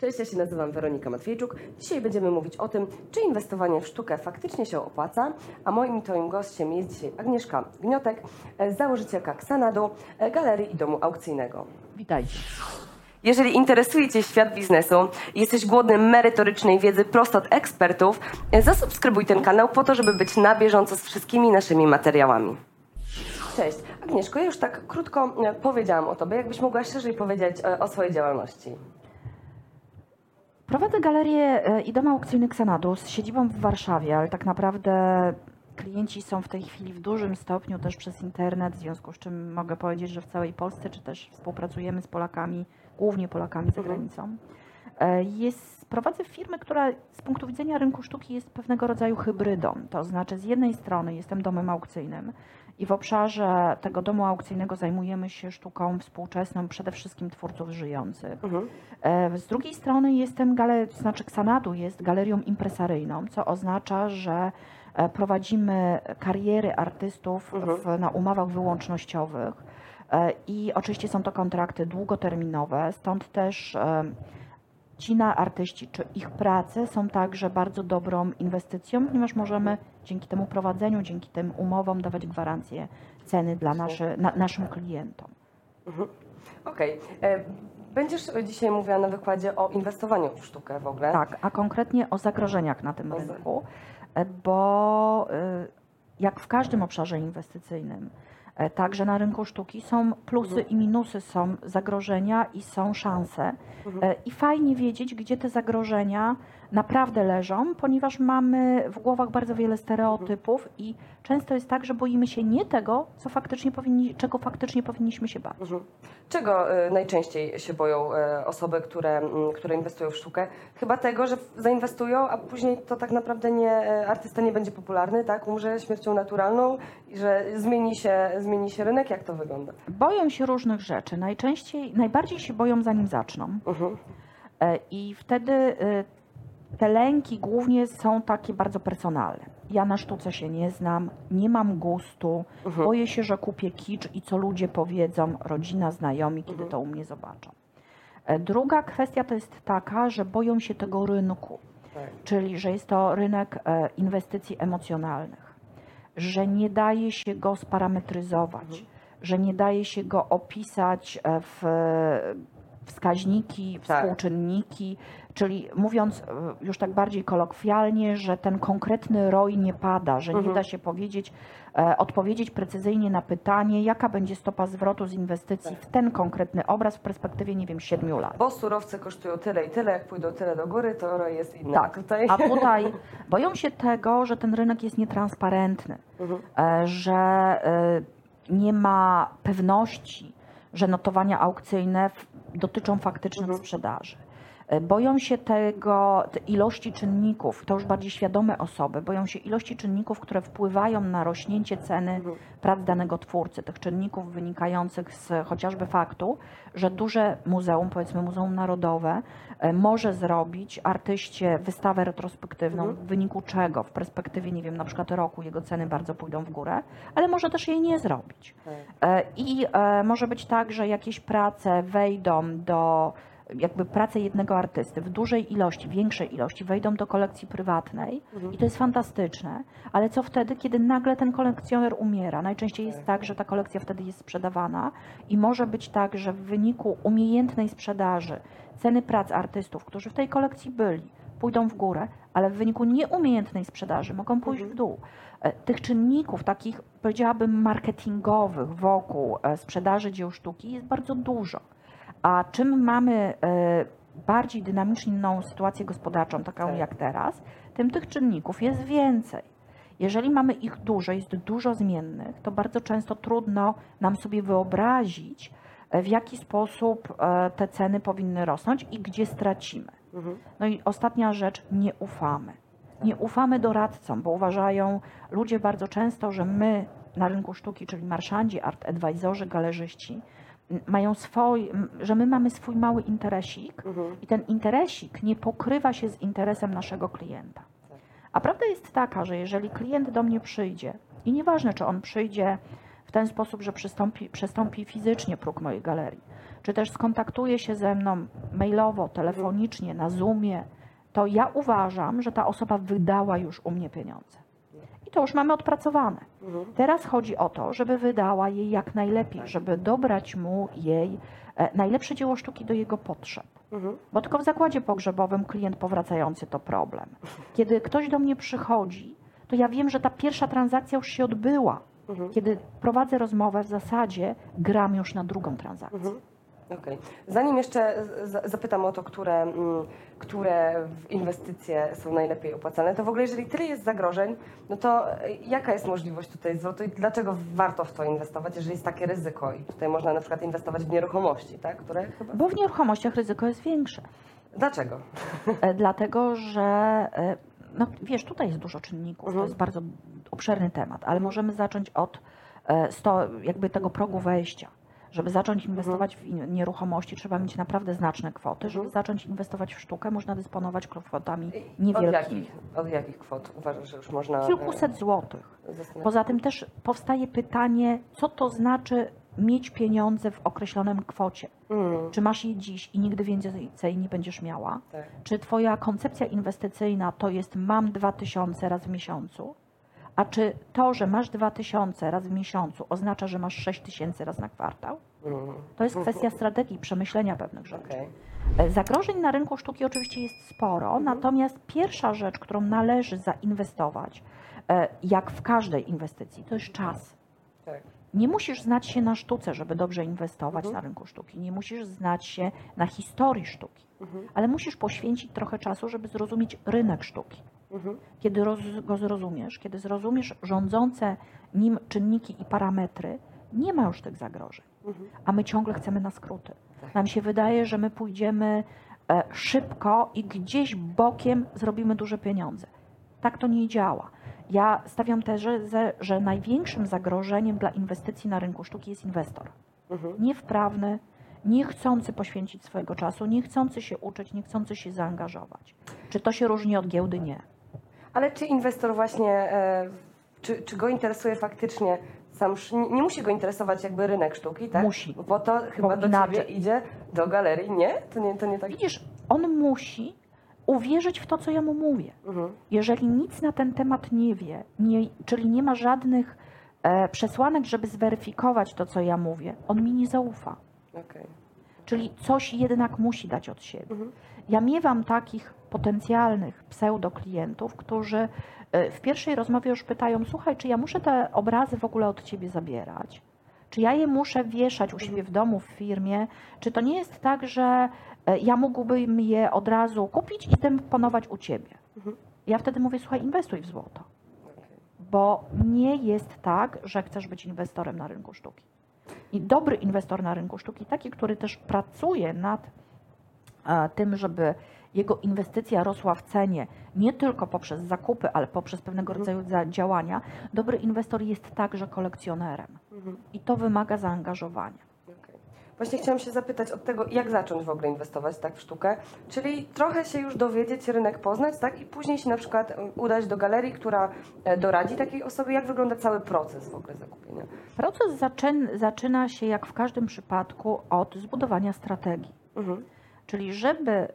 Cześć, ja się nazywam Weronika Matwiejczuk. Dzisiaj będziemy mówić o tym, czy inwestowanie w sztukę faktycznie się opłaca, a moim i twoim gościem jest dzisiaj Agnieszka Gniotek, e, założycielka Xanadu, e, galerii i domu aukcyjnego. Witajcie. Jeżeli interesuje Cię świat biznesu i jesteś głodny merytorycznej wiedzy prosto od ekspertów, e, zasubskrybuj ten kanał po to, żeby być na bieżąco z wszystkimi naszymi materiałami. Cześć. Agnieszko, ja już tak krótko powiedziałam o Tobie. Jakbyś mogła szerzej powiedzieć o swojej działalności? Prowadzę galerię e, i dom aukcyjny Xanadu z siedzibą w Warszawie, ale tak naprawdę klienci są w tej chwili w dużym stopniu też przez internet, w związku z czym mogę powiedzieć, że w całej Polsce, czy też współpracujemy z Polakami, głównie Polakami za Mhm. granicą. E, Jest, prowadzę firmę, która z punktu widzenia rynku sztuki jest pewnego rodzaju hybrydą. To znaczy z jednej strony jestem domem aukcyjnym i w obszarze tego domu aukcyjnego zajmujemy się sztuką współczesną, przede wszystkim twórców żyjących. Mhm. E, Z drugiej strony jestem, znaczy Xanadu jest galerią impresaryjną, co oznacza, że e, prowadzimy kariery artystów Mhm. w, na umowach wyłącznościowych E, i oczywiście są to kontrakty długoterminowe, stąd też ci na artyści czy ich prace są także bardzo dobrą inwestycją, ponieważ możemy dzięki temu prowadzeniu, dzięki tym umowom dawać gwarancję ceny dla naszy, na, naszym klientom. Okej. E, Będziesz dzisiaj mówiła na wykładzie o inwestowaniu w sztukę w ogóle. Tak, a konkretnie o zagrożeniach na tym rynku, e, bo y, jak w każdym obszarze inwestycyjnym, e, także na rynku sztuki są plusy i minusy, są zagrożenia i są szanse. Mhm. E, I fajnie wiedzieć, gdzie te zagrożenia naprawdę leżą, ponieważ mamy w głowach bardzo wiele stereotypów i często jest tak, że boimy się nie tego, co faktycznie powinni, czego faktycznie powinniśmy się bać. Mhm. Czego e, najczęściej się boją e, osoby, które, m, które inwestują w sztukę? Chyba tego, że zainwestują, a później to tak naprawdę nie, e, artysta nie będzie popularny, tak? Umrze śmiercią naturalną i że zmieni się, zmieni się rynek. Jak to wygląda? Boją się różnych rzeczy. Najczęściej, najbardziej się boją zanim zaczną. Mhm. E, I wtedy te lęki głównie są takie bardzo personalne. Ja na sztuce się nie znam, nie mam gustu, Mhm. boję się, że kupię kicz i co ludzie powiedzą, rodzina, znajomi, kiedy Mhm. to u mnie zobaczą. E, Druga kwestia to jest taka, że boją się tego rynku, Tak. czyli że jest to rynek e, inwestycji emocjonalnych, że nie daje się go sparametryzować, Mhm. że nie daje się go opisać e, w wskaźniki, Tak. współczynniki, czyli mówiąc e, już tak bardziej kolokwialnie, że ten konkretny ROI nie pada, że nie Mhm. da się powiedzieć, e, odpowiedzieć precyzyjnie na pytanie, jaka będzie stopa zwrotu z inwestycji w ten konkretny obraz w perspektywie, nie wiem, siedmiu lat. Bo surowce kosztują tyle i tyle, jak pójdą tyle do góry, to ROI jest inny. Tak, Tutaj... a tutaj boją się tego, że ten rynek jest nietransparentny, Mhm. e, że e, nie ma pewności, że notowania aukcyjne dotyczą faktycznych Mhm. sprzedaży. E, Boją się tego te ilości czynników, to już bardziej świadome osoby, boją się ilości czynników, które wpływają na rośnięcie ceny prac danego twórcy, tych czynników wynikających z chociażby faktu, że duże muzeum, powiedzmy Muzeum Narodowe, e, może zrobić artyście wystawę retrospektywną, Mhm. w wyniku czego w perspektywie, nie wiem, na przykład roku jego ceny bardzo pójdą w górę, ale może też jej nie zrobić. Tak. E, I może być tak, że jakieś prace wejdą do, jakby prace jednego artysty w dużej ilości, większej ilości, wejdą do kolekcji prywatnej Mhm. i to jest fantastyczne, ale co wtedy, kiedy nagle ten kolekcjoner umiera? Najczęściej jest tak, że ta kolekcja wtedy jest sprzedawana i może być tak, że w wyniku umiejętnej sprzedaży ceny prac artystów, którzy w tej kolekcji byli, pójdą w górę, ale w wyniku nieumiejętnej sprzedaży mogą pójść Mhm. w dół. E, Tych czynników takich, powiedziałabym, marketingowych wokół e, sprzedaży dzieł sztuki jest bardzo dużo. A czym mamy e, bardziej dynamiczną sytuację gospodarczą, taką Tak. jak teraz, tym tych czynników jest więcej. Jeżeli mamy ich dużo, jest dużo zmiennych, to bardzo często trudno nam sobie wyobrazić, e, w jaki sposób e, te ceny powinny rosnąć i gdzie stracimy. Mhm. No i ostatnia rzecz, nie ufamy. Nie ufamy doradcom, bo uważają ludzie bardzo często, że my na rynku sztuki, czyli marszandzi, art advisorzy, galerzyści, mają swój, że my mamy swój mały interesik Mhm. i ten interesik nie pokrywa się z interesem naszego klienta. A prawda jest taka, że jeżeli klient do mnie przyjdzie i nieważne, czy on przyjdzie w ten sposób, że przystąpi, przestąpi fizycznie próg mojej galerii, czy też skontaktuje się ze mną mailowo, telefonicznie, na Zoomie, to ja uważam, że ta osoba wydała już u mnie pieniądze. I to już mamy odpracowane. Mhm. Teraz chodzi o to, żeby wydała jej jak najlepiej, żeby dobrać mu jej e, najlepsze dzieło sztuki do jego potrzeb. Mhm. Bo tylko w zakładzie pogrzebowym klient powracający to problem. Kiedy ktoś do mnie przychodzi, to ja wiem, że ta pierwsza transakcja już się odbyła. Mhm. Kiedy prowadzę rozmowę, w zasadzie gram już na drugą transakcję. Okej. Zanim jeszcze zapytam o to, które, mm, które inwestycje są najlepiej opłacane, to w ogóle jeżeli tyle jest zagrożeń, no to e, jaka jest możliwość tutaj zwrotu i dlaczego warto w to inwestować, jeżeli jest takie ryzyko i tutaj można na przykład inwestować w nieruchomości, tak? Które chyba... Bo w nieruchomościach ryzyko jest większe. Dlaczego? E, Dlatego, że e, no, wiesz, tutaj jest dużo czynników, to Mhm. jest bardzo obszerny temat, ale możemy zacząć od e, sto, jakby tego progu wejścia. Żeby zacząć inwestować w in- nieruchomości, trzeba mieć naprawdę znaczne kwoty. Żeby Mhm. zacząć inwestować w sztukę, można dysponować kwotami Od niewielkimi. jakich, od jakich kwot uważasz, że już można... e, Kilkuset złotych. zastanowić? Poza tym też powstaje pytanie, co to znaczy mieć pieniądze w określonym kwocie. Mm, Czy masz je dziś i nigdy więcej nie będziesz miała? tak. Czy Twoja koncepcja inwestycyjna to jest mam 2000 raz w miesiącu? A czy to, że masz 2000 raz w miesiącu oznacza, że masz 6000 raz na kwartał? Mm, To jest kwestia strategii, przemyślenia pewnych rzeczy. Okej. E, Zagrożeń na rynku sztuki oczywiście jest sporo, natomiast pierwsza rzecz, którą należy zainwestować, e, jak w każdej inwestycji, to jest czas. Tak. Nie musisz znać się na sztuce, żeby dobrze inwestować Mhm. na rynku sztuki. Nie musisz znać się na historii sztuki, Mhm. ale musisz poświęcić trochę czasu, żeby zrozumieć rynek sztuki. Mhm. Kiedy roz, go zrozumiesz, kiedy zrozumiesz rządzące nim czynniki i parametry, nie ma już tych zagrożeń. Mhm. A my ciągle chcemy na skróty. Tak. Nam się wydaje, że my pójdziemy e, szybko i gdzieś bokiem zrobimy duże pieniądze. Tak to nie działa. Ja stawiam tezę, że- że największym zagrożeniem dla inwestycji na rynku sztuki jest inwestor. Mhm. Niewprawny, nie chcący poświęcić swojego czasu, nie chcący się uczyć, nie chcący się zaangażować. Czy to się różni od giełdy? Nie. Ale czy inwestor właśnie, e, czy, czy go interesuje faktycznie sam, nie, musi go interesować jakby rynek sztuki, tak? Musi. Bo to chyba do inaczej. ciebie idzie do galerii, nie? To nie, to nie tak? Widzisz, on musi uwierzyć w to, co ja mu mówię. Mhm. Jeżeli nic na ten temat nie wie, nie, czyli nie ma żadnych e, przesłanek, żeby zweryfikować to, co ja mówię, on mi nie zaufa. Okej. Czyli coś jednak musi dać od siebie. Mhm. Ja miewam takich potencjalnych pseudoklientów, którzy e, w pierwszej rozmowie już pytają: Słuchaj, czy ja muszę te obrazy w ogóle od ciebie zabierać? Czy ja je muszę wieszać u siebie w domu, w firmie? Czy to nie jest tak, że e, ja mógłbym je od razu kupić i zdemponować u ciebie? Mhm. Ja wtedy mówię: Słuchaj, inwestuj w złoto. Bo nie jest tak, że chcesz być inwestorem na rynku sztuki. I dobry inwestor na rynku sztuki, taki, który też pracuje nad e, tym, żeby jego inwestycja rosła w cenie nie tylko poprzez zakupy, ale poprzez pewnego Mhm. rodzaju za- działania, dobry inwestor jest także kolekcjonerem. Mhm. I to wymaga zaangażowania. Właśnie chciałam się zapytać od tego, jak zacząć w ogóle inwestować tak w sztukę, czyli trochę się już dowiedzieć, rynek poznać, tak? I później się na przykład em, udać do galerii, która e, doradzi takiej osobie, jak wygląda cały proces w ogóle zakupienia. Proces zaczyn, zaczyna się, jak w każdym przypadku, od zbudowania strategii. Mhm. Czyli żeby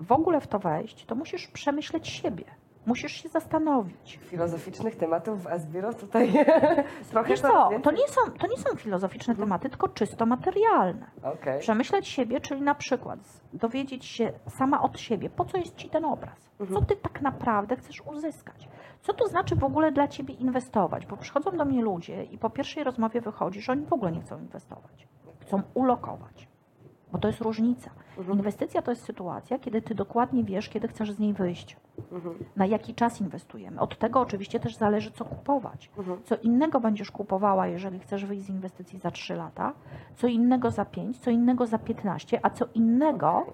w ogóle w to wejść, to musisz przemyśleć siebie. Musisz się zastanowić. Filozoficznych tematów w Asbiro tutaj trochę Wiesz co, to nie są, to nie są filozoficzne tematy, tylko czysto materialne. Okej. Przemyśleć siebie, czyli na przykład dowiedzieć się sama od siebie, po co jest Ci ten obraz? Co Mhm. Ty tak naprawdę chcesz uzyskać? Co to znaczy w ogóle dla Ciebie inwestować? Bo przychodzą do mnie ludzie i po pierwszej rozmowie wychodzi, że oni w ogóle nie chcą inwestować. Chcą ulokować. Bo to jest różnica. Mhm. Inwestycja to jest sytuacja, kiedy Ty dokładnie wiesz, kiedy chcesz z niej wyjść. Mhm. Na jaki czas inwestujemy. Od tego oczywiście też zależy, co kupować. Mhm. Co innego będziesz kupowała, jeżeli chcesz wyjść z inwestycji za 3 lata, co innego za 5, co innego za 15, a co innego,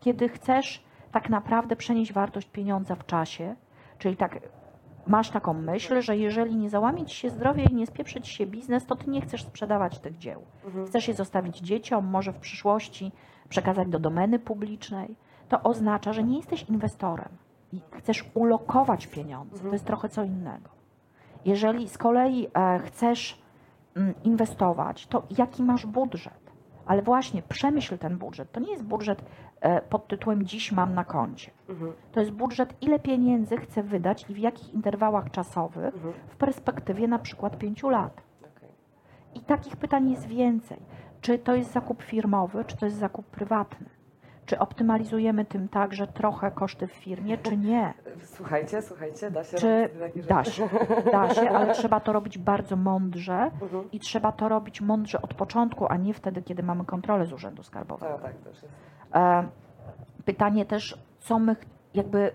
kiedy chcesz tak naprawdę przenieść wartość pieniądza w czasie, czyli tak masz taką myśl, że jeżeli nie załamie ci się zdrowie i nie spieprzy ci się biznes, to ty nie chcesz sprzedawać tych dzieł. Mhm. Chcesz je zostawić dzieciom, może w przyszłości przekazać do domeny publicznej. To oznacza, że nie jesteś inwestorem i chcesz ulokować pieniądze. Mhm. To jest trochę co innego. Jeżeli z kolei e, chcesz mm, inwestować, to jaki masz budżet? Ale właśnie przemyśl ten budżet. To nie jest budżet e, pod tytułem dziś mam na koncie. Mhm. To jest budżet, ile pieniędzy chcę wydać i w jakich interwałach czasowych Mhm. w perspektywie na przykład pięciu lat. I takich pytań jest więcej. Czy to jest zakup firmowy, czy to jest zakup prywatny? Czy optymalizujemy tym także trochę koszty w firmie, czy nie? Słuchajcie, słuchajcie, da się Czy da się, da się, ale trzeba to robić bardzo mądrze Mhm. i trzeba to robić mądrze od początku, a nie wtedy, kiedy mamy kontrolę z Urzędu Skarbowego. Tak, tak, też jest. E, Pytanie też, co my, jakby,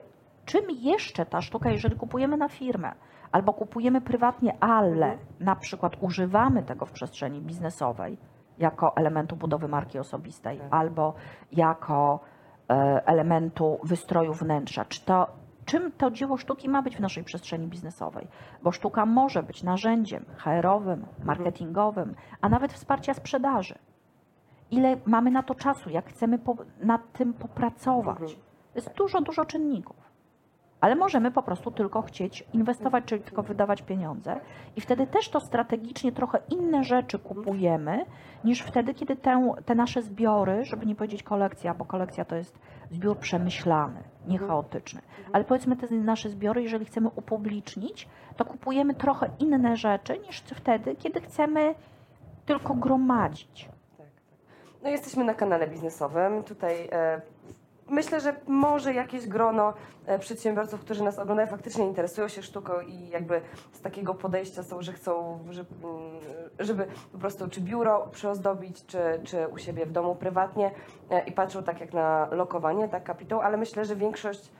czym jeszcze ta sztuka, jeżeli kupujemy na firmę, albo kupujemy prywatnie, ale na przykład używamy tego w przestrzeni biznesowej jako elementu budowy marki osobistej, Tak. albo jako e, elementu wystroju wnętrza. Czy to, czym to dzieło sztuki ma być w naszej przestrzeni biznesowej? Bo sztuka może być narzędziem HR-owym, marketingowym, a nawet wsparcia sprzedaży ile mamy na to czasu, jak chcemy po, nad tym popracować. Jest dużo, dużo czynników. Ale możemy po prostu tylko chcieć inwestować, czyli tylko wydawać pieniądze. I wtedy też to strategicznie trochę inne rzeczy kupujemy, niż wtedy, kiedy te, te nasze zbiory, żeby nie powiedzieć kolekcja, bo kolekcja to jest zbiór przemyślany, nie Mhm. chaotyczny. Ale powiedzmy te nasze zbiory, jeżeli chcemy upublicznić, to kupujemy trochę inne rzeczy niż wtedy, kiedy chcemy tylko gromadzić. Tak, tak. No jesteśmy na kanale biznesowym. Tutaj e, myślę, że może jakieś grono e, przedsiębiorców, którzy nas oglądają, faktycznie interesują się sztuką i jakby z takiego podejścia są, że chcą, żeby, mm, żeby po prostu czy biuro przyozdobić, czy, czy u siebie w domu prywatnie e, i patrzą tak jak na lokowanie, tak kapitał, ale myślę, że większość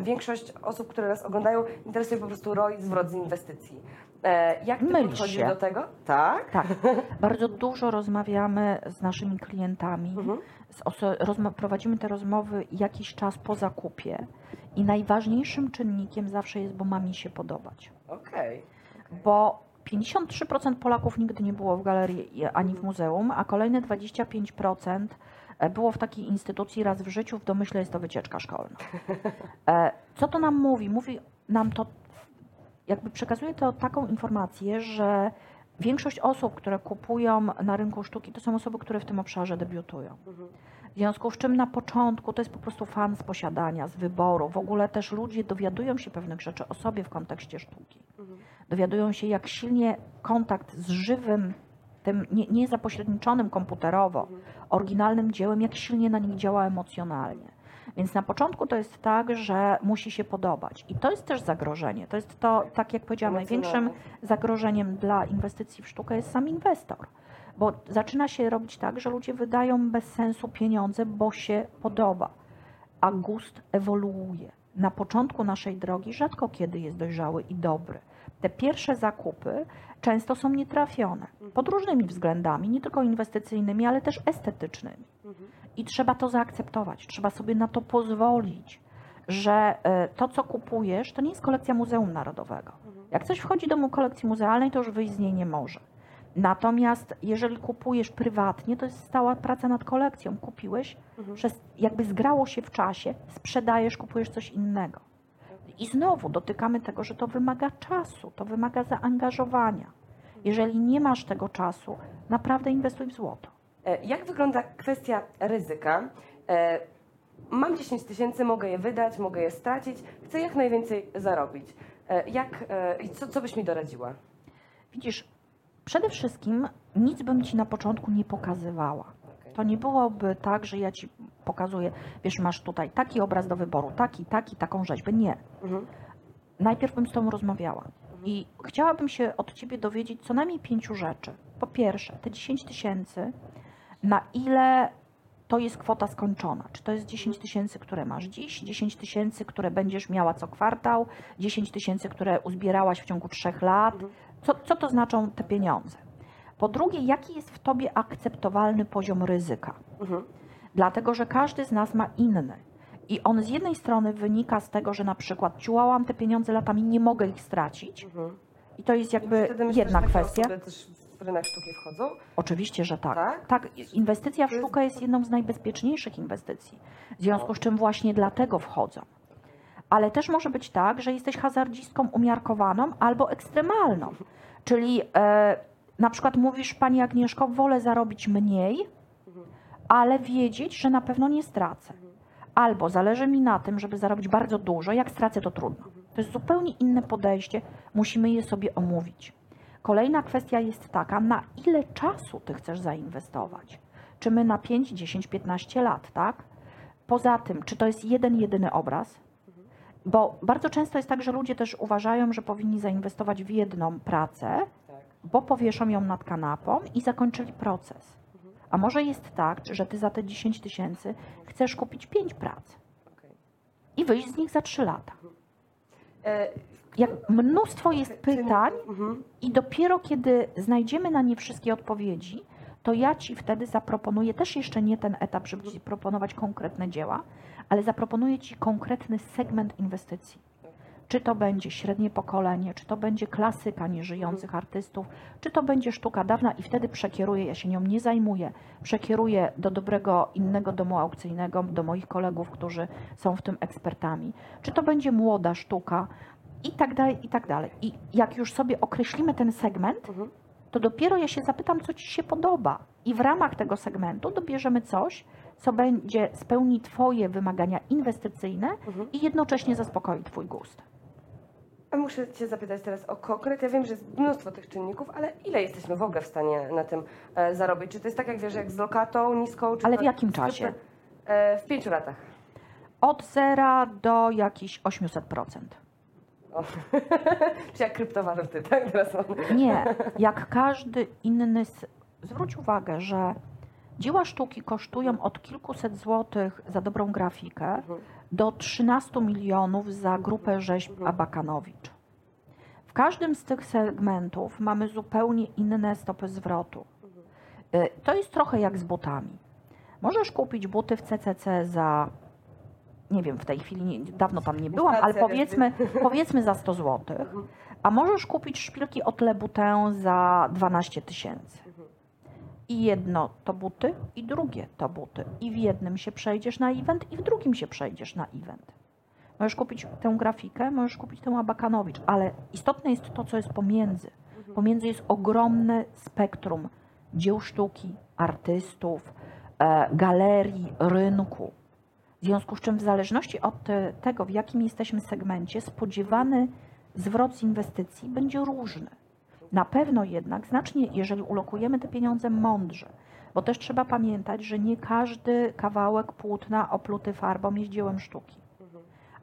większość osób, które nas oglądają, interesuje po prostu ROI, zwrot z inwestycji. E, Jak ty Mylisz podchodzisz się. do tego? Tak? Tak, bardzo dużo rozmawiamy z naszymi klientami. Mhm. Prowadzimy te rozmowy jakiś czas po zakupie i najważniejszym czynnikiem zawsze jest, bo ma mi się podobać. Okej. Bo 53% Polaków nigdy nie było w galerii ani w muzeum, a kolejne 25% było w takiej instytucji raz w życiu, w domyśle jest to wycieczka szkolna. E, Co to nam mówi? Mówi nam to, jakby przekazuje to taką informację, że większość osób, które kupują na rynku sztuki, to są osoby, które w tym obszarze debiutują. Mhm. W związku z czym na początku to jest po prostu fan z posiadania, z wyboru. W ogóle też ludzie dowiadują się pewnych rzeczy o sobie w kontekście sztuki. Mhm. Dowiadują się, jak silnie kontakt z żywym, tym nie, nie zapośredniczonym komputerowo, oryginalnym dziełem, jak silnie na nich działa emocjonalnie. Więc na początku to jest tak, że musi się podobać. I to jest też zagrożenie. To jest to, tak jak powiedziałam, największym zagrożeniem dla inwestycji w sztukę jest sam inwestor. Bo zaczyna się robić tak, że ludzie wydają bez sensu pieniądze, bo się podoba. A gust ewoluuje. Na początku naszej drogi rzadko kiedy jest dojrzały i dobry. Te pierwsze zakupy często są nietrafione pod różnymi względami, nie tylko inwestycyjnymi, ale też estetycznymi. Mhm. I trzeba to zaakceptować, trzeba sobie na to pozwolić, że e, to, co kupujesz, to nie jest kolekcja Muzeum Narodowego. Mhm. Jak coś wchodzi do kolekcji muzealnej, to już wyjść z niej nie może. Natomiast jeżeli kupujesz prywatnie, to jest stała praca nad kolekcją. Kupiłeś, Mhm. przez, jakby zgrało się w czasie, sprzedajesz, kupujesz coś innego. I znowu dotykamy tego, że to wymaga czasu, to wymaga zaangażowania. Jeżeli nie masz tego czasu, naprawdę inwestuj w złoto. E, Jak wygląda kwestia ryzyka? E, Mam 10 tysięcy, mogę je wydać, mogę je stracić, chcę jak najwięcej zarobić. E, Jak, i co, co byś mi doradziła? Widzisz, przede wszystkim nic bym ci na początku nie pokazywała. To nie byłoby tak, że ja ci pokazuję, wiesz, masz tutaj taki obraz do wyboru, taki, taki, taką rzeźbę. Nie. Mhm. Najpierw bym z tobą rozmawiała. I chciałabym się od ciebie dowiedzieć co najmniej pięciu rzeczy. Po pierwsze, te 10 tysięcy, na ile to jest kwota skończona? Czy to jest 10 tysięcy, które masz dziś, 10 tysięcy, które będziesz miała co kwartał, 10 tysięcy, które uzbierałaś w ciągu trzech lat? Mhm. Co, co to znaczą te pieniądze? Po drugie, jaki jest w tobie akceptowalny poziom ryzyka? Mhm. Dlatego, że każdy z nas ma inny. I on z jednej strony wynika z tego, że na przykład ciułałam te pieniądze latami, nie mogę ich stracić. Mhm. I to jest jakby myślę, jedna takie kwestia. też w rynek sztuki wchodzą. Oczywiście, że tak. Tak? Tak, inwestycja w sztukę jest jedną z najbezpieczniejszych inwestycji. W związku z czym właśnie dlatego wchodzą. Ale też może być tak, że jesteś hazardzistką umiarkowaną albo ekstremalną. Czyli e, na przykład mówisz, Pani Agnieszko, wolę zarobić mniej, ale wiedzieć, że na pewno nie stracę. Albo zależy mi na tym, żeby zarobić bardzo dużo, jak stracę, to trudno. To jest zupełnie inne podejście, musimy je sobie omówić. Kolejna kwestia jest taka, na ile czasu ty chcesz zainwestować? Czy my na 5, 10, 15 lat, tak? Poza tym, czy to jest jeden, jedyny obraz? Bo bardzo często jest tak, że ludzie też uważają, że powinni zainwestować w jedną pracę, Tak. bo powieszą ją nad kanapą i zakończyli proces. A może jest tak, że ty za te 10 tysięcy chcesz kupić 5 prac i wyjść z nich za 3 lata. E, Jak mnóstwo jest pytań mhm. i dopiero kiedy znajdziemy na nie wszystkie odpowiedzi, to ja ci wtedy zaproponuję, też jeszcze nie ten etap, żeby ci proponować konkretne dzieła, ale zaproponuję ci konkretny segment inwestycji. Czy to będzie średnie pokolenie, czy to będzie klasyka nieżyjących artystów, czy to będzie sztuka dawna i wtedy przekieruję, ja się nią nie zajmuję, przekieruję do dobrego innego domu aukcyjnego, do moich kolegów, którzy są w tym ekspertami. Czy to będzie młoda sztuka i tak dalej, i tak dalej. I jak już sobie określimy ten segment, Mhm. to dopiero ja się zapytam, co Ci się podoba. I w ramach tego segmentu dobierzemy coś, co będzie spełni Twoje wymagania inwestycyjne Mhm. i jednocześnie zaspokoi Twój gust. Muszę Cię zapytać teraz o konkret. Ja wiem, że jest mnóstwo tych czynników, ale ile jesteśmy w ogóle w stanie na tym e, zarobić? Czy to jest tak, jak wiesz, jak z lokatą niską? Czy Ale to- w jakim czasie? E, w pięciu latach. Od zera do jakichś 800%. O. Czy jak kryptowaluty, tak? Teraz. Nie, jak każdy inny. s- Zwróć uwagę, że dzieła sztuki kosztują od kilkuset złotych za dobrą grafikę Mhm. Do 13 milionów za grupę rzeźb. Abakanowicz. W każdym z tych segmentów mamy zupełnie inne stopy zwrotu. Y, To jest trochę jak z butami. Możesz kupić buty w CCC za, nie wiem, w tej chwili, nie, dawno tam nie byłam, ale powiedzmy, powiedzmy za 100 zł, Mhm. a możesz kupić szpilki od Le Boutin za 12 tysięcy. Mhm. I jedno to buty, i drugie to buty. I w jednym się przejdziesz na event, i w drugim się przejdziesz na event. Możesz kupić tę grafikę, możesz kupić tę Abakanowicz, ale istotne jest to, co jest pomiędzy. Pomiędzy jest ogromne spektrum dzieł sztuki, artystów, e, galerii, rynku. W związku z czym, w zależności od te, tego, w jakim jesteśmy segmencie, spodziewany zwrot z inwestycji będzie różny. Na pewno jednak, znacznie, jeżeli ulokujemy te pieniądze mądrze, bo też trzeba pamiętać, że nie każdy kawałek płótna opluty farbą jest dziełem sztuki.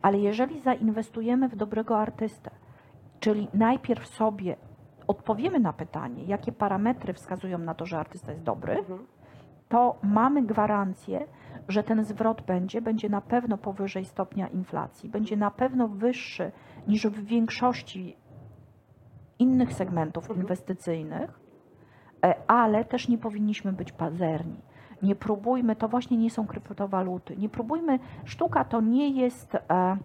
Ale jeżeli zainwestujemy w dobrego artystę, czyli najpierw sobie odpowiemy na pytanie, jakie parametry wskazują na to, że artysta jest dobry, to mamy gwarancję, że ten zwrot będzie, będzie na pewno powyżej stopnia inflacji, będzie na pewno wyższy niż w większości innych segmentów inwestycyjnych, e, ale też nie powinniśmy być pazerni. Nie próbujmy, to właśnie nie są kryptowaluty, nie próbujmy, sztuka to nie jest e,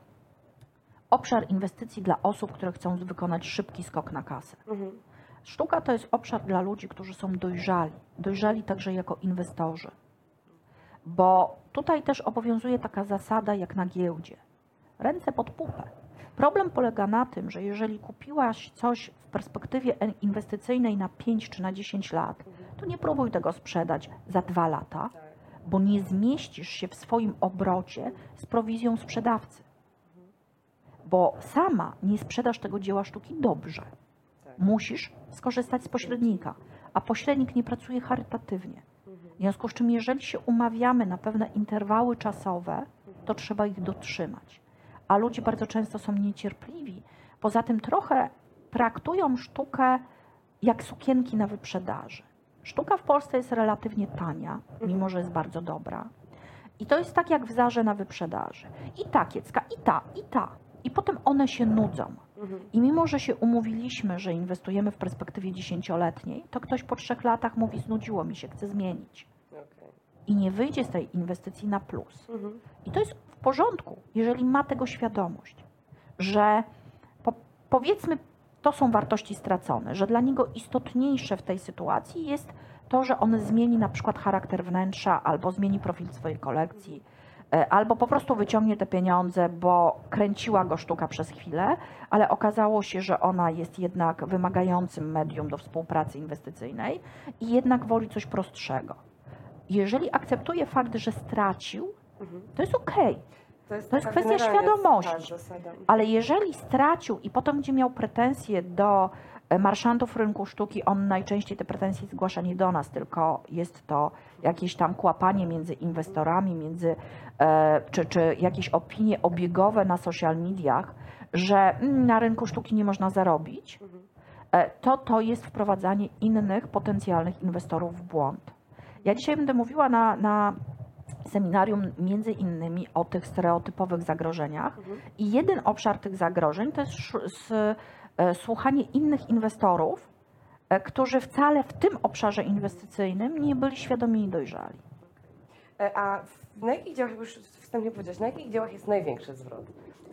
obszar inwestycji dla osób, które chcą wykonać szybki skok na kasę. Mhm. Sztuka to jest obszar dla ludzi, którzy są dojrzali, dojrzali także jako inwestorzy. Bo tutaj też obowiązuje taka zasada jak na giełdzie. Ręce pod pupę. Problem polega na tym, że jeżeli kupiłaś coś w perspektywie inwestycyjnej na 5 czy na 10 lat, to nie próbuj tego sprzedać za 2 lata, bo nie zmieścisz się w swoim obrocie z prowizją sprzedawcy. Bo sama nie sprzedasz tego dzieła sztuki dobrze. Musisz skorzystać z pośrednika, a pośrednik nie pracuje charytatywnie. W związku z czym, jeżeli się umawiamy na pewne interwały czasowe, to trzeba ich dotrzymać. A ludzie bardzo często są niecierpliwi. Poza tym trochę traktują sztukę jak sukienki na wyprzedaży. Sztuka w Polsce jest relatywnie tania, mimo że jest bardzo dobra. I to jest tak jak w zarze na wyprzedaży. I ta kiecka, i ta, i ta. I potem one się nudzą. I mimo, że się umówiliśmy, że inwestujemy w perspektywie dziesięcioletniej, to ktoś po trzech latach mówi, znudziło mi się, chcę zmienić. I nie wyjdzie z tej inwestycji na plus. Mhm. I to jest porządku, jeżeli ma tego świadomość, że po, powiedzmy, to są wartości stracone, że dla niego istotniejsze w tej sytuacji jest to, że on zmieni na przykład charakter wnętrza albo zmieni profil swojej kolekcji, e, albo po prostu wyciągnie te pieniądze, bo kręciła go sztuka przez chwilę, ale okazało się, że ona jest jednak wymagającym medium do współpracy inwestycyjnej i jednak woli coś prostszego. jeżeli akceptuje fakt, że stracił, Mhm. to jest okej. To jest taka kwestia generalnie świadomości. Ale jeżeli stracił i potem będzie miał pretensje do e, marszantów rynku sztuki, on najczęściej te pretensje zgłasza nie do nas, tylko jest to jakieś tam kłapanie między inwestorami, między, e, czy, czy jakieś opinie obiegowe na social mediach, że mm, na rynku sztuki nie można zarobić, Mhm. e, to to jest wprowadzanie innych potencjalnych inwestorów w błąd. Ja dzisiaj będę mówiła na, na seminarium między innymi o tych stereotypowych zagrożeniach Mhm. i jeden obszar tych zagrożeń to jest e, słuchanie innych inwestorów, e, którzy wcale w tym obszarze inwestycyjnym nie byli świadomi i dojrzali. E, A w- na jakich działach, już wstępnie powiedziałeś, na jakich działach jest największy zwrot?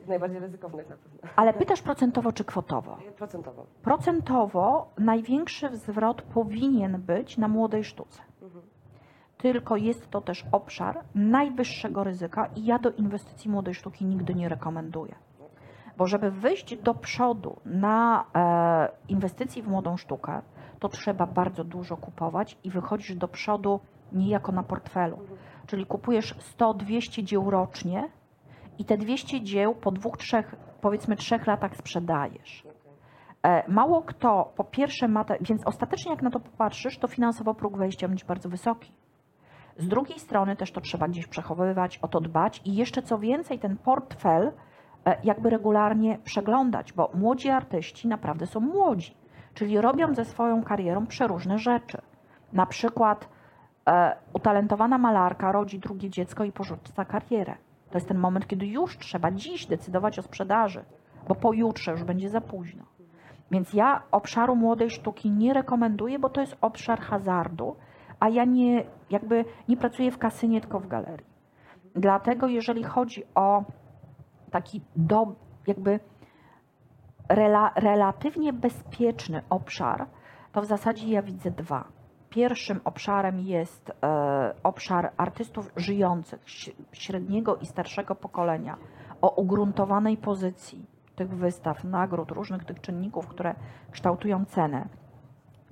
Najbardziej ryzykownych na pewno. Ale pytasz procentowo czy kwotowo? Procentowo. Procentowo największy zwrot powinien być na młodej sztuce. Tylko jest to też obszar najwyższego ryzyka i ja do inwestycji młodej sztuki nigdy nie rekomenduję. Bo żeby wyjść do przodu na e, inwestycji w młodą sztukę, to trzeba bardzo dużo kupować i wychodzisz do przodu niejako na portfelu. Czyli kupujesz 100-200 dzieł rocznie i te 200 dzieł po dwóch, trzech, powiedzmy trzech latach sprzedajesz. E, Mało kto po pierwsze ma, te, więc ostatecznie jak na to popatrzysz, to finansowo próg wejścia będzie bardzo wysoki. Z drugiej strony też to trzeba gdzieś przechowywać, o to dbać i jeszcze co więcej ten portfel e, jakby regularnie przeglądać, bo młodzi artyści naprawdę są młodzi, czyli robią ze swoją karierą przeróżne rzeczy. Na przykład e, utalentowana malarka rodzi drugie dziecko i porzuca karierę. To jest ten moment, kiedy już trzeba dziś decydować o sprzedaży, bo pojutrze już będzie za późno. Więc ja obszaru młodej sztuki nie rekomenduję, bo to jest obszar hazardu, a ja nie, jakby nie pracuję w kasynie, tylko w galerii. Dlatego jeżeli chodzi o taki do, jakby rela, relatywnie bezpieczny obszar, to w zasadzie ja widzę dwa. Pierwszym obszarem jest e, obszar artystów żyjących, średniego i starszego pokolenia, o ugruntowanej pozycji tych wystaw, nagród, różnych tych czynników, które kształtują cenę.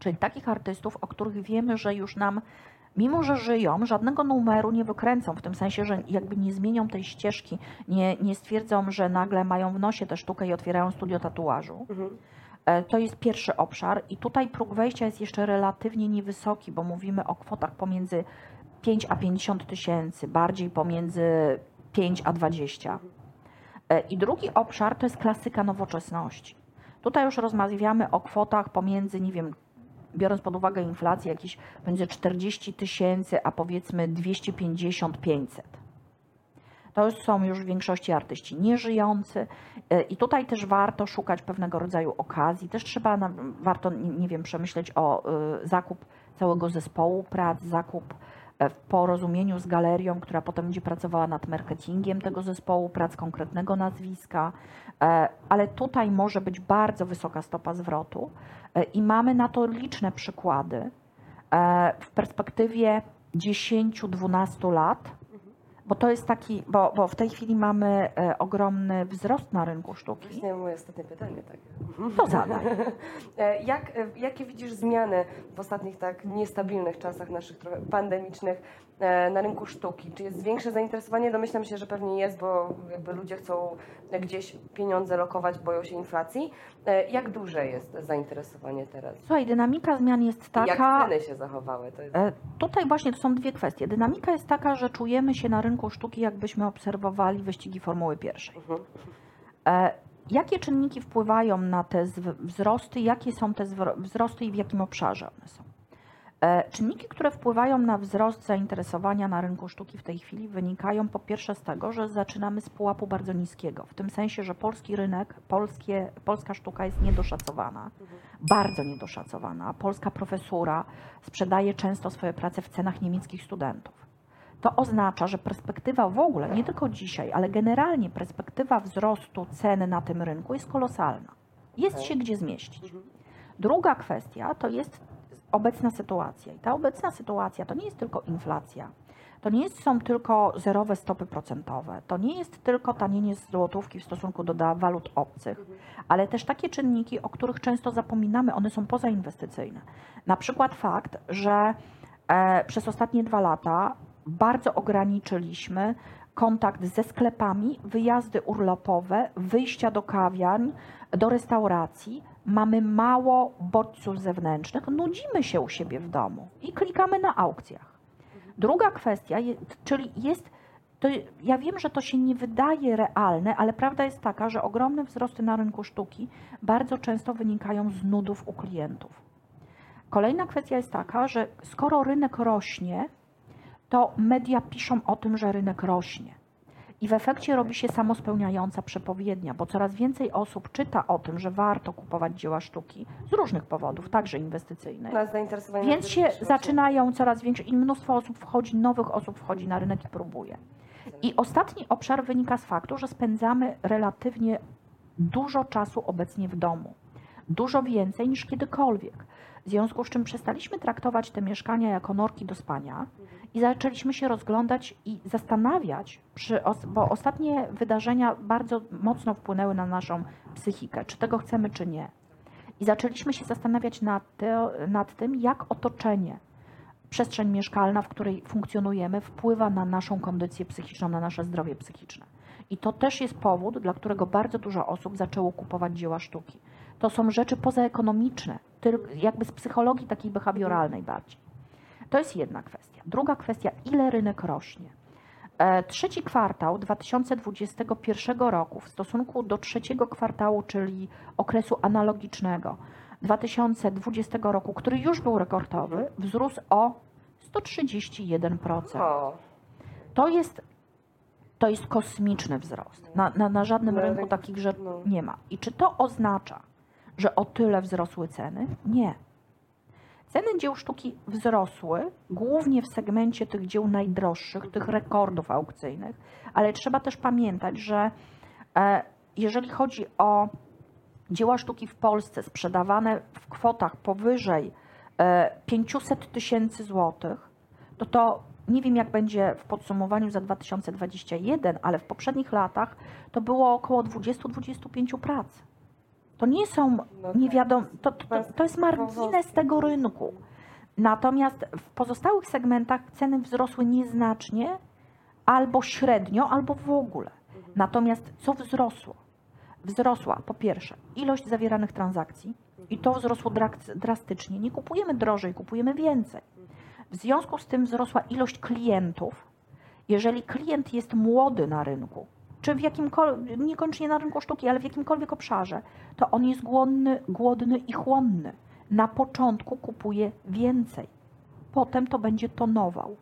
Czyli takich artystów, o których wiemy, że już nam, mimo że żyją, żadnego numeru nie wykręcą, w tym sensie, że jakby nie zmienią tej ścieżki, nie, nie stwierdzą, że nagle mają w nosie tę sztukę i otwierają studio tatuażu. Mhm. E, To jest pierwszy obszar i tutaj próg wejścia jest jeszcze relatywnie niewysoki, bo mówimy o kwotach pomiędzy 5 a 50 tysięcy, bardziej pomiędzy 5 a 20. E, I drugi obszar to jest klasyka nowoczesności. Tutaj już rozmawiamy o kwotach pomiędzy, nie wiem, biorąc pod uwagę inflację, jakieś między 40 tysięcy, a powiedzmy 250-500. To są już w większości artyści nieżyjący e, i tutaj też warto szukać pewnego rodzaju okazji. Też trzeba, warto, nie, wiem, przemyśleć o y, zakup całego zespołu prac, zakup w porozumieniu z galerią, która potem będzie pracowała nad marketingiem tego zespołu prac, konkretnego nazwiska, e, ale tutaj może być bardzo wysoka stopa zwrotu e, i mamy na to liczne przykłady e, w perspektywie 10-12 lat. Bo to jest taki, bo, bo w tej chwili mamy e, ogromny wzrost na rynku sztuki. Właśnie moje ostatnie pytanie, tak. To zadaj. E, Jak, e, jakie widzisz zmiany w ostatnich tak niestabilnych czasach naszych trochę pandemicznych na rynku sztuki? Czy jest większe zainteresowanie? Domyślam się, że pewnie jest, bo jakby ludzie chcą gdzieś pieniądze lokować, boją się inflacji. E, Jak duże jest zainteresowanie teraz? Słuchaj, dynamika zmian jest Jak taka. ceny się zachowały? To jest... e, Tutaj właśnie to są dwie kwestie. Dynamika jest taka, że czujemy się na rynku sztuki, jakbyśmy obserwowali wyścigi Formuły pierwszej. Mhm. E, Jakie czynniki wpływają na te wzrosty? Jakie są te wzrosty i w jakim obszarze one są? E, Czynniki, które wpływają na wzrost zainteresowania na rynku sztuki w tej chwili wynikają po pierwsze z tego, że zaczynamy z pułapu bardzo niskiego, w tym sensie, że polski rynek, polskie, polska sztuka jest niedoszacowana, bardzo niedoszacowana. Polska profesura sprzedaje często swoje prace w cenach niemieckich studentów. To oznacza, że perspektywa w ogóle, nie tylko dzisiaj, ale generalnie perspektywa wzrostu ceny na tym rynku jest kolosalna. Jest się gdzie zmieścić. Druga kwestia to jest obecna sytuacja. I ta obecna sytuacja to nie jest tylko inflacja. To nie są tylko zerowe stopy procentowe. To nie jest tylko tanienie złotówki w stosunku do walut obcych, ale też takie czynniki, o których często zapominamy, one są pozainwestycyjne. Na przykład fakt, że E, Przez ostatnie dwa lata bardzo ograniczyliśmy kontakt ze sklepami, wyjazdy urlopowe, wyjścia do kawiarń, do restauracji. Mamy mało bodźców zewnętrznych, nudzimy się u siebie w domu i klikamy na aukcjach. Druga kwestia, czyli jest, to ja wiem, że to się nie wydaje realne, ale prawda jest taka, że ogromne wzrosty na rynku sztuki bardzo często wynikają z nudów u klientów. Kolejna kwestia jest taka, że skoro rynek rośnie, to media piszą o tym, że rynek rośnie. I w efekcie robi się samospełniająca przepowiednia, bo coraz więcej osób czyta o tym, że warto kupować dzieła sztuki z różnych powodów, także inwestycyjnych. Więc się zaczynają coraz większe i mnóstwo osób wchodzi, nowych osób wchodzi na rynek i próbuje. I ostatni obszar wynika z faktu, że spędzamy relatywnie dużo czasu obecnie w domu. Dużo więcej niż kiedykolwiek. W związku z czym przestaliśmy traktować te mieszkania jako norki do spania i zaczęliśmy się rozglądać i zastanawiać, przy, bo ostatnie wydarzenia bardzo mocno wpłynęły na naszą psychikę, czy tego chcemy, czy nie. I zaczęliśmy się zastanawiać nad, te, nad tym, jak otoczenie, przestrzeń mieszkalna, w której funkcjonujemy, wpływa na naszą kondycję psychiczną, na nasze zdrowie psychiczne. I to też jest powód, dla którego bardzo dużo osób zaczęło kupować dzieła sztuki. To są rzeczy pozaekonomiczne, jakby z psychologii takiej behawioralnej bardziej. To jest jedna kwestia. Druga kwestia, ile rynek rośnie. E, Trzeci kwartał 2021 roku w stosunku do trzeciego kwartału, czyli okresu analogicznego 2020 roku, który już był rekordowy, wzrósł o 131%. O, To jest, to jest kosmiczny wzrost. Na, na, na żadnym Na rynku rynku, takich rzeczy no. nie ma. I czy to oznacza, że o tyle wzrosły ceny? Nie. Ceny dzieł sztuki wzrosły głównie w segmencie tych dzieł najdroższych, tych rekordów aukcyjnych, ale trzeba też pamiętać, że e, jeżeli chodzi o dzieła sztuki w Polsce sprzedawane w kwotach powyżej e, 500 tysięcy złotych, to to nie wiem jak będzie w podsumowaniu za 2021, ale w poprzednich latach to było około 20-25 prac. To nie są, No nie tak. wiadomo, to, to, to jest margines tego rynku. Natomiast w pozostałych segmentach ceny wzrosły nieznacznie, albo średnio, albo w ogóle. Natomiast co wzrosło? Wzrosła po pierwsze ilość zawieranych transakcji i to wzrosło drastycznie. Nie kupujemy drożej, kupujemy więcej. W związku z tym wzrosła ilość klientów. Jeżeli klient jest młody na rynku, czy w jakimkolwiek, niekoniecznie na rynku sztuki, ale w jakimkolwiek obszarze, to on jest głodny, głodny i chłonny. Na początku kupuje więcej, potem to będzie tonował.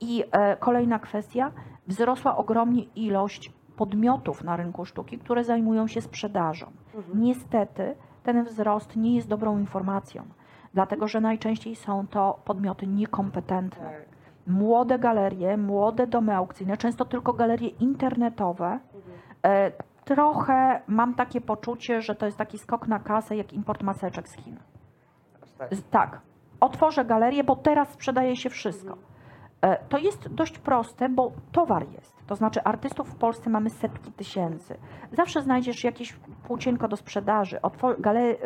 I e, kolejna kwestia, wzrosła ogromnie ilość podmiotów na rynku sztuki, które zajmują się sprzedażą. Niestety ten wzrost nie jest dobrą informacją, dlatego że najczęściej są to podmioty niekompetentne. Młode galerie, młode domy aukcyjne, często tylko galerie internetowe. E, trochę mam takie poczucie, że to jest taki skok na kasę jak import maseczek z Chin. Tak. Otworzę galerię, bo teraz sprzedaje się wszystko. E, To jest dość proste, bo towar jest. To znaczy artystów w Polsce mamy setki tysięcy. Zawsze znajdziesz jakieś płócienko do sprzedaży. Otwor- gale-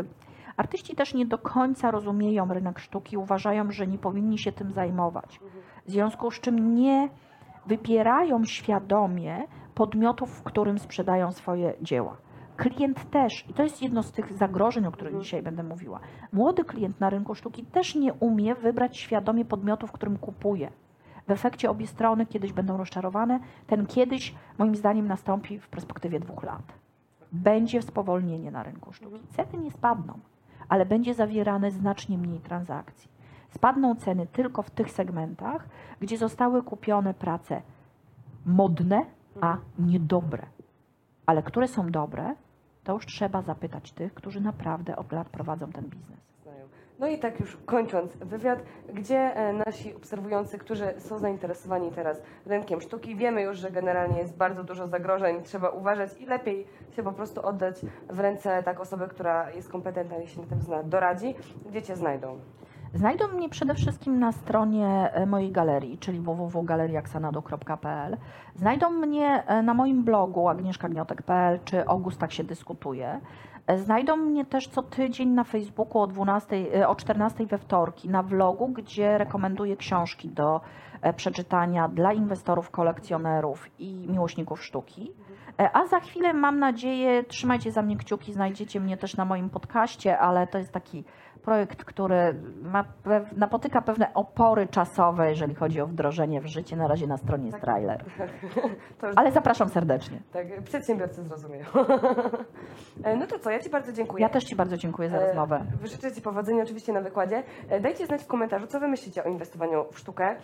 Artyści też nie do końca rozumieją rynek sztuki, uważają, że nie powinni się tym zajmować. W związku z czym nie wybierają świadomie podmiotów, w którym sprzedają swoje dzieła. Klient też, i to jest jedno z tych zagrożeń, o których dzisiaj będę mówiła. Młody klient na rynku sztuki też nie umie wybrać świadomie podmiotów, w którym kupuje. W efekcie obie strony kiedyś będą rozczarowane. Ten kiedyś, moim zdaniem, nastąpi w perspektywie dwóch lat. Będzie spowolnienie na rynku sztuki. Ceny nie spadną, ale będzie zawierane znacznie mniej transakcji. Spadną ceny tylko w tych segmentach, gdzie zostały kupione prace modne, a niedobre. Ale które są dobre, to już trzeba zapytać tych, którzy naprawdę od lat prowadzą ten biznes. No i tak już kończąc wywiad, gdzie e, nasi obserwujący, którzy są zainteresowani teraz rynkiem sztuki, wiemy już, że generalnie jest bardzo dużo zagrożeń, trzeba uważać i lepiej się po prostu oddać w ręce tak osoby, która jest kompetentna i się na tym zna, doradzi, gdzie Cię znajdą. Znajdą mnie przede wszystkim na stronie e, mojej galerii, czyli www.galeriaksanado.pl. Znajdą mnie e, na moim blogu agnieszkagniatek.pl czy Ogust tak się dyskutuje. Znajdą mnie też co tydzień na Facebooku o 12, e, o 14 we wtorki na vlogu, gdzie rekomenduję książki do e, przeczytania dla inwestorów, kolekcjonerów i miłośników sztuki. E, A za chwilę mam nadzieję, trzymajcie za mnie kciuki, znajdziecie mnie też na moim podcaście, ale to jest taki projekt, który ma napotyka pewne opory czasowe, jeżeli chodzi o wdrożenie w życie. Na razie na stronie jest trailer. To już Ale zapraszam serdecznie. tak, przedsiębiorcy zrozumieją. E, no to co, ja Ci bardzo dziękuję. Ja też Ci bardzo dziękuję za E, rozmowę. Życzę Ci powodzenia oczywiście na wykładzie. Dajcie znać w komentarzu, co Wy myślicie o inwestowaniu w sztukę.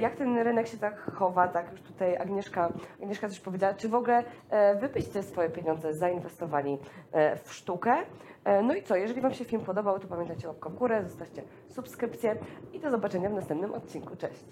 Jak ten rynek się tak chowa, tak już tutaj Agnieszka, Agnieszka też powiedziała, czy w ogóle e, Wy byście swoje pieniądze zainwestowali e, w sztukę. E, No i co, jeżeli Wam się film podobał, to pamiętajcie łapkę w górę, zostawcie subskrypcję i do zobaczenia w następnym odcinku. Cześć!